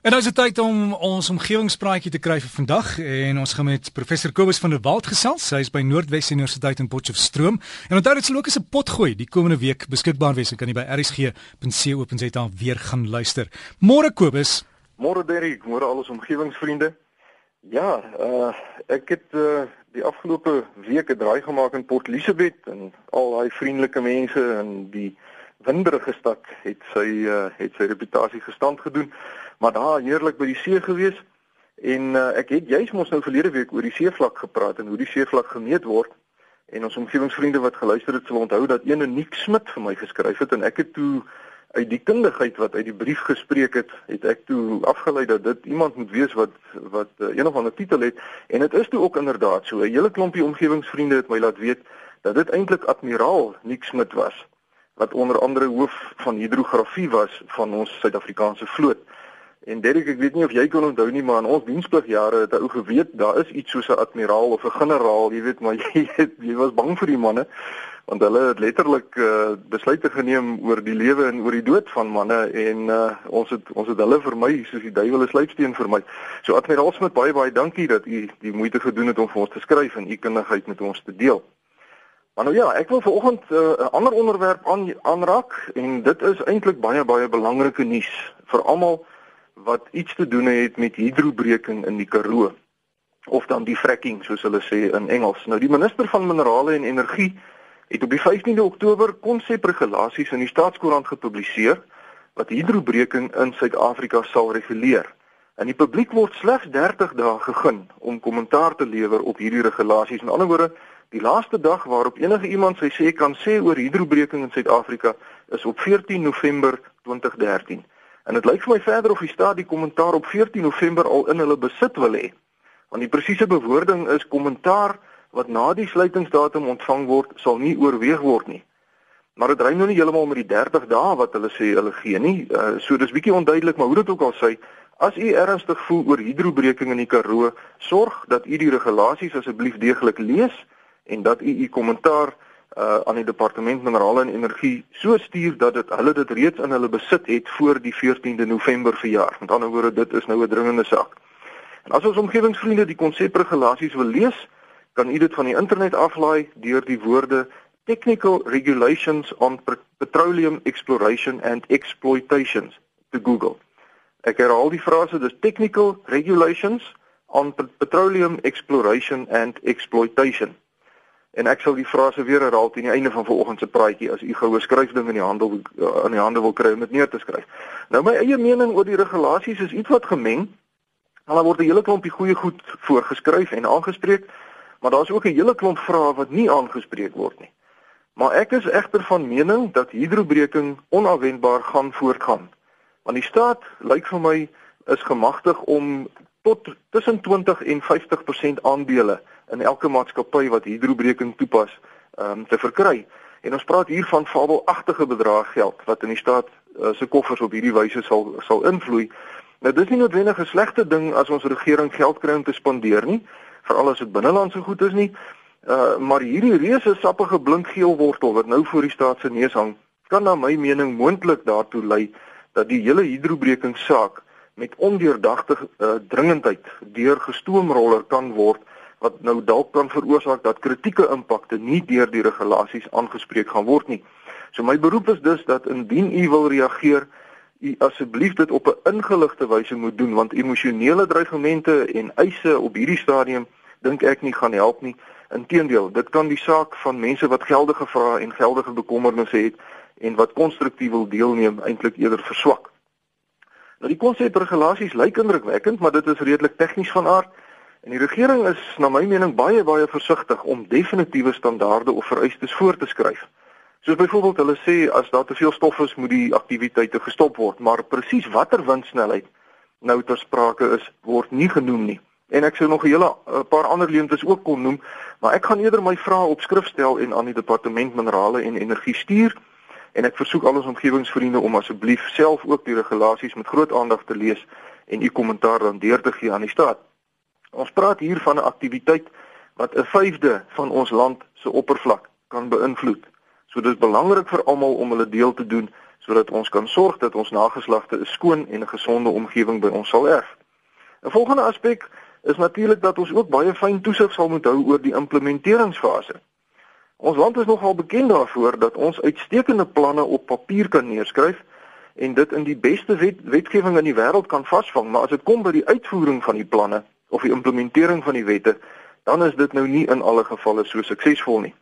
En nou is dit tyd om ons omgewingspraatjie te kry vir vandag en ons gaan met professor Kobus van der Walt gesels. Hy is by Noordwes Universiteit in Potchefstroom. En onthou dit sal ook 'n potgooi die komende week beskikbaar wees. Jy kan jy by rsg.co.za weer gaan luister. Môre Kobus. Môre Derrick, môre al ons omgewingsvriende. Ja, uh ek het uh die afgelope week 'n draai gemaak in Port Elizabeth en al daai vriendelike mense en die winderige stad het sy uh het sy reputasie gestand gedoen maar daar heerlik by die see gewees. En uh, ek het juis mos nou verlede week oor die seevlak gepraat en hoe die seevlak gemeet word. En ons omgewingsvriende wat geluister het sal onthou dat ene Nick Smit vir my geskryf het en ek het toe uit die kundigheid wat uit die brief gespreek het het ek toe afgelei dat dit iemand moet wees wat wat uh, een of ander titel het. En dit is toe ook inderdaad so. 'n hele klompie omgewingsvriende het my laat weet dat dit eintlik admiraal Nick Smit was wat onder andere hoof van hidrografie was van ons Suid-Afrikaanse vloot. En Derek, ek weet nie of jy kan onthou nie, maar in ons dienspligjare het ou geweet daar is iets soos 'n admiraal of 'n generaal, jy weet, maar jy het, jy was bang vir die manne want hulle het letterlik uh, besluite geneem oor die lewe en oor die dood van manne en uh, ons het ons het hulle vermy soos die duiwel 'n sluipsteen vermy. So admiraal Smit baie baie dankie dat u die moeite gedoen het om vir ons te skryf en u kundigheid met ons te deel. Maar nou ja, ek wil vanoggend eh, 'n uh, ander onderwerp aan aanraak en dit is eintlik baie baie belangrike nuus vir almal wat iets te doen het met hidrobreking in die Karoo of dan die fracking soos hulle sê in Engels. Nou die minister van minerale en energie het op die 15de Oktober konsepregulasies in die staatskoerant gepubliseer wat hidrobreking in Suid-Afrika sal reguleer. En die publiek word slegs 30 dae gegee om kommentaar te lewer op hierdie regulasies. In ander woorde, die laaste dag waarop enige iemand sy sê kan sê oor hidrobreking in Suid-Afrika is op 14 November 2013. En dit lyk vir my verder of die staat die kommentaar op 14 November al in hulle besit wil hê. Want die presiese bewoording is kommentaar wat na die sluitingsdatum ontvang word, sal nie oorweeg word nie. Maar dit ry nou nie heeltemal met die 30 dae wat hulle sê hulle gee nie. Uh, so dis bietjie onduidelik, maar hoe dit ook al sê, as u ernstig voel oor hidrobreking in die Karoo, sorg dat u die regulasies asseblief deeglik lees en dat u u kommentaar uh aan die departement minerale en energie so stuur dat dit hulle dit reeds in hulle besit het voor die 14de November verjaar. Met ander woorde, dit is nou 'n dringende saak. En as ons omgewingsvriende die konsepregulasies wil lees, kan u dit van die internet aflaai deur die woorde Technical Regulations on Petroleum Exploration and Exploitations te Google. Ek herhaal die frase, dis Technical Regulations on Petroleum Exploration and Exploitation. En ek sal die frase weer herhaal teen die einde van vanoggend se praatjie as u goue skryfding in die handel uh, in die hande wil kry om dit neer te skryf. Nou my eie mening oor die regulasies is iets wat gemeng. Hulle word 'n hele klompie goeie goed voorgeskryf en aangespreek, maar daar's ook 'n hele klomp vrae wat nie aangespreek word nie. Maar ek is egter van mening dat hidrobreking onafwendbaar gaan voortgaan. Want die staat lyk vir my is gemagtig om tot tussen 20 en 50% aandele in elke maatskappy wat hidrobreking toepas um, te verkry. En ons praat hier van fabelagtige bedrae geld wat in die staat uh, se koffers op hierdie wyse sal sal invloei. Nou dis nie noodwendig 'n slegte ding as ons regering geld kry om te spandeer nie, veral as dit binnelandse goed is nie. Uh maar hierdie reuse sappige blinkgeel wortel wat nou voor die staat se neus hang, kan na my mening moontlik daartoe lei dat die hele hidrobreking saak met ondeurdagte uh, dringendheid deur gestoomroller kan word wat nou dalk kan veroorsaak dat kritieke impakte nie deur die regulasies aangespreek gaan word nie. So my beroep is dus dat indien u wil reageer, u asseblief dit op 'n ingeligte wyse moet doen want emosionele dreigemente en eise op hierdie stadium dink ek nie gaan help nie. Inteendeel, dit kan die saak van mense wat geldige vrae en geldige bekommernisse het en wat konstruktief wil deelneem eintlik eerder verswak. Nou die konsep regulasies lyk indrukwekkend, maar dit is redelik tegnies van aard. En die regering is na my mening baie baie versigtig om definitiewe standaarde of vereistes voor te skryf. Soos byvoorbeeld hulle sê as daar te veel stof is, moet die aktiwiteite gestop word, maar presies watter windsnelheid nou ter sprake is, word nie genoem nie. En ek sou nog 'n hele 'n paar ander leemtes ook kon noem, maar ek gaan eerder my vrae op skrift stel en aan die departement minerale en energie stuur en ek versoek al ons omgewingsvriende om asseblief self ook die regulasies met groot aandag te lees en u kommentaar dan deur te gee aan die staat. Ons praat hier van 'n aktiwiteit wat 'n vyfde van ons land se oppervlak kan beïnvloed. So dis belangrik vir almal om hulle deel te doen sodat ons kan sorg dat ons nageslagte 'n skoon en 'n gesonde omgewing by ons sal erf. 'n Volgende aspek is natuurlik dat ons ook baie fyn toesig sal moet hou oor die implementeringsfase. Ons land is nogal bekend daarvoor dat ons uitstekende planne op papier kan neerskryf en dit in die beste wet, wetgewing in die wêreld kan vasvang, maar as dit kom by die uitvoering van die planne of die implementering van die wette, dan is dit nou nie in alle gevalle so suksesvol nie.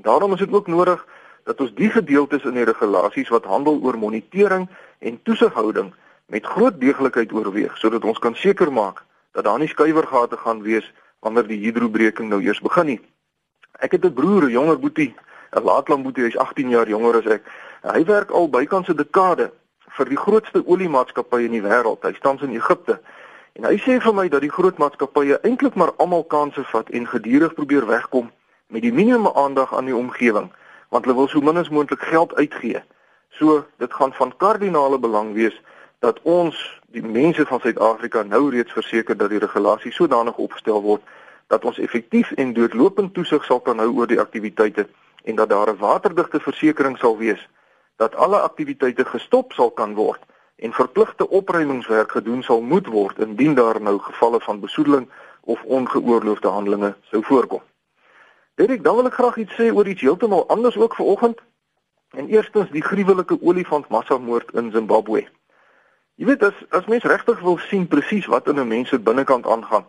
En daarom is dit ook nodig dat ons die gedeeltes in die regulasies wat handel oor monitering en toesighouding met groot deeglikheid oorweeg sodat ons kan seker maak dat daar nie skuiwergate gaan wees wanneer die hidrobreking nou eers begin nie. Ek het 'n broer, 'n jonger boetie, 'n laatlang boetie, hy's 18 jaar jonger as ek. Hy werk al bykans 'n dekade vir die grootste oliemaatskappy in die wêreld. Hy staan in Egipte. En hy sê vir my dat die groot maatskappye eintlik maar almal kansse vat en gedurig probeer wegkom met die minimum aandag aan die omgewing, want hulle wil so min as moontlik geld uitgee. So dit gaan van kardinale belang wees dat ons die mense van Suid-Afrika nou reeds verseker dat die regulasies sodanig opgestel word dat ons effektief en doodlopend toesig sal kan hou oor die aktiwiteite en dat daar 'n waterdigte versekering sal wees dat alle aktiwiteite gestop sal kan word en verpligte opruimingswerk gedoen sal moet word indien daar nou gevalle van besoedeling of ongeoorloofde handelinge sou voorkom. Derek, dan wil ek graag iets sê oor iets heeltemal anders ook vanoggend. En eerstens die gruwelike olifant massamoord in Zimbabwe. Jy weet as as mens regtig wil sien presies wat in 'n mens se binnekant aangaan,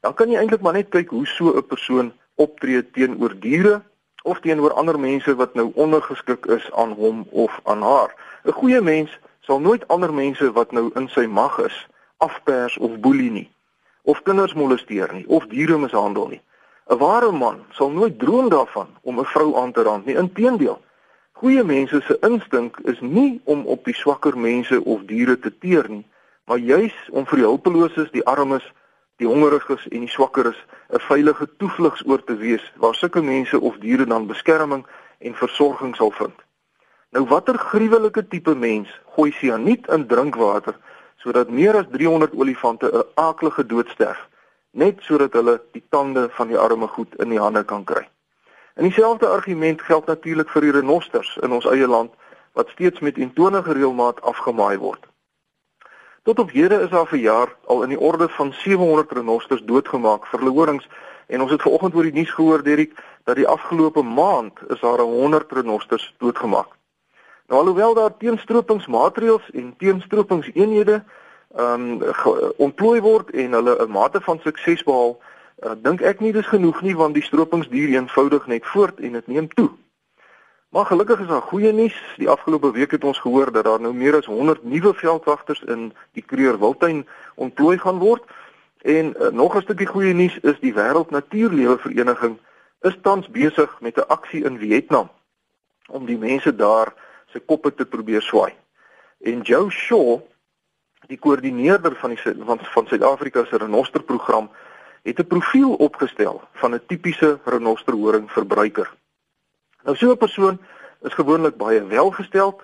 dan kan jy eintlik maar net kyk hoe so 'n persoon optree teenoor diere of teenoor ander mense wat nou ondergeskik is aan hom of aan haar. 'n Goeie mens sal nooit ander mense wat nou in sy mag is afpers of boelie nie of kinders molesteer nie of diere mishandel nie. 'n Ware man sal nooit droom daarvan om 'n vrou aan te rand nie. Inteendeel, goeie mense se instink is nie om op die swakker mense of diere te teer nie, maar juis om vir die hulpeloses, die armes, die hongeriges en die swakkeres 'n veilige toevlugsoord te wees waar sulke mense of diere dan beskerming en versorging sal vind. Nou watter gruwelike tipe mens gooi sianiet in drinkwater sodat meer as 300 olifante 'n aaklige dood sterf net sodat hulle die tande van die arme goed in die hande kan kry. En dieselfde argument geld natuurlik vir die renosters in ons eie land wat steeds met entonige reëlmaat afgemaai word. Tot op hede is daar vir jaar al in die orde van 700 renosters doodgemaak vir horings en ons het vanoggend oor die nuus gehoor Derik dat die afgelope maand is daar 100 renosters doodgemaak. Nou alhoewel daar teenstropingsmaatreëls en teenstropingseenhede ehm um, ontplooi word en hulle 'n mate van sukses behaal, uh, dink ek nie dis genoeg nie want die stropings duur eenvoudig net voort en dit neem toe. Maar gelukkig is daar goeie nuus. Die afgelope week het ons gehoor dat daar nou meer as 100 nuwe veldwagters in die Kruger Wildtuin ontplooi gaan word. En uh, nog 'n stukkie goeie nuus is die Wêreld Natuurlewe Vereniging is tans besig met 'n aksie in Vietnam om die mense daar se koppe te probeer swaai. En Joe Shaw, die koördineerder van die van van Suid-Afrika se renosterprogram, het 'n profiel opgestel van 'n tipiese renosterhoring verbruiker. Nou so 'n persoon is gewoonlik baie welgesteld.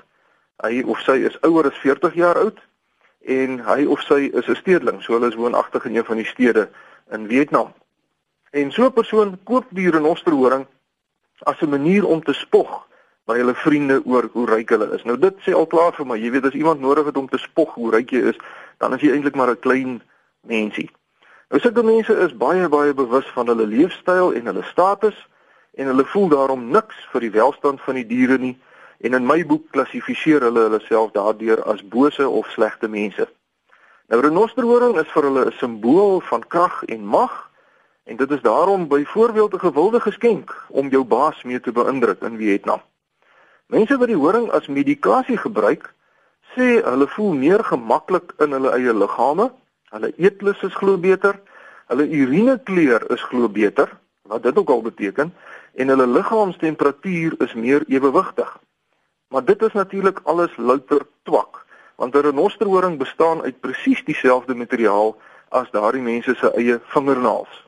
Hy of sy is ouer as 40 jaar oud en hy of sy is 'n stedeling, so hulle is woonagtig in een van die stede in Vietnam. En so 'n persoon koop die renosterhoring as 'n manier om te spog by hulle vriende oor hoe ryk hulle is. Nou dit sê al klaar vir my, jy weet as iemand nodig het om te spog hoe ryk jy is, dan is jy eintlik maar 'n klein mensie. Nou sulke mense is baie baie bewus van hulle leefstyl en hulle status en hulle voel daarom niks vir die welstand van die diere nie en in my boek klassifiseer hulle hulle self daardeur as bose of slegte mense. Nou renosterhoring is vir hulle 'n simbool van krag en mag en dit is daarom byvoorbeeld 'n gewilde geskenk om jou baas mee te beïndruk in Vietnam. Mense wat die horing as medikasie gebruik, sê hulle voel meer gemaklik in hulle eie liggame, hulle eetlus is glo beter, hulle urinekleur is glo beter, wat dit ook al beteken, en hulle liggaamstemperatuur is meer ewewigtig. Maar dit is natuurlik alles louter twak, want 'n renosterhoring bestaan uit presies dieselfde materiaal as daardie mense se eie vingernaels.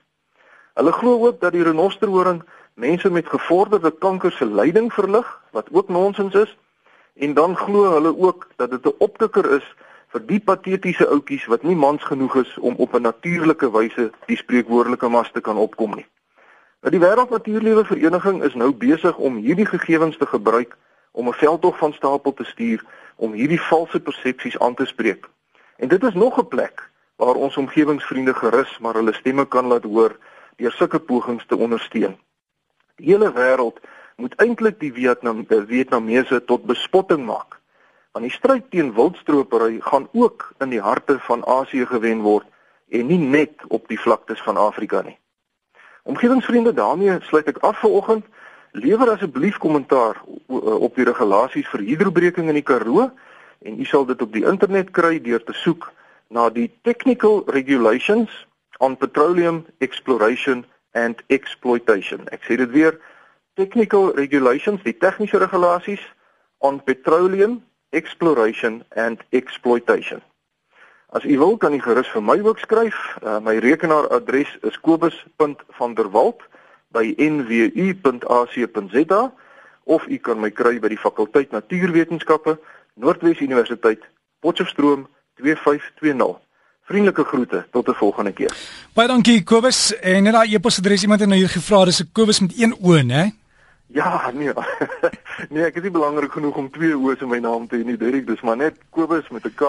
Hulle glo ook dat die renosterhoring mense met gevorderde kanker se lyding verlig, wat ook nonsens is, en dan glo hulle ook dat dit 'n opkikker is vir die patetiese ouetjies wat nie mans genoeg is om op 'n natuurlike wyse die spreekwoordelike mas te kan opkom nie. Die Wêreld Natuurlewe Vereniging is nou besig om hierdie gegevens te gebruik om 'n veldtog van stapel te stuur om hierdie valse persepsies aan te spreek. En dit is nog 'n plek waar ons omgewingsvriende gerus maar hulle stemme kan laat hoor deur sulke pogings te ondersteun. Die hele wêreld moet eintlik die Vietnam die Vietnamese tot bespotting maak. Want die stryd teen wildstropery gaan ook in die harte van Asië gewen word en nie net op die vlaktes van Afrika nie. Omgewingsvriende, daarmee sluit ek af vir oggend. Lewer asseblief kommentaar op die regulasies vir hidrobreking in die Karoo en u sal dit op die internet kry deur te soek na die Technical Regulations on Petroleum Exploration and Exploitation. Ek sê dit weer, Technical Regulations, die tegniese regulasies on petroleum exploration and exploitation. As u wil, kan u gerus vir my ook skryf. Uh, my rekenaaradres is kobus.vanderwalt@nwu.ac.za of u kan my kry by die fakulteit Natuurwetenskappe, Noordwes Universiteit, Potchefstroom 2520. Vriendelike groete tot 'n volgende keer. Baie dankie Kobus. En net daai e-posadres iemand het nou hier gevra, dis 'n Kobus met een o, né? Ja, nee. nee, ek is nie belangrik genoeg om twee o's in my naam te hê nie, Derek, dis maar net Kobus met 'n K.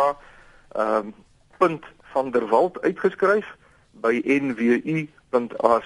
Ehm um, van der Walt uitgeskryf by nwu.ac.za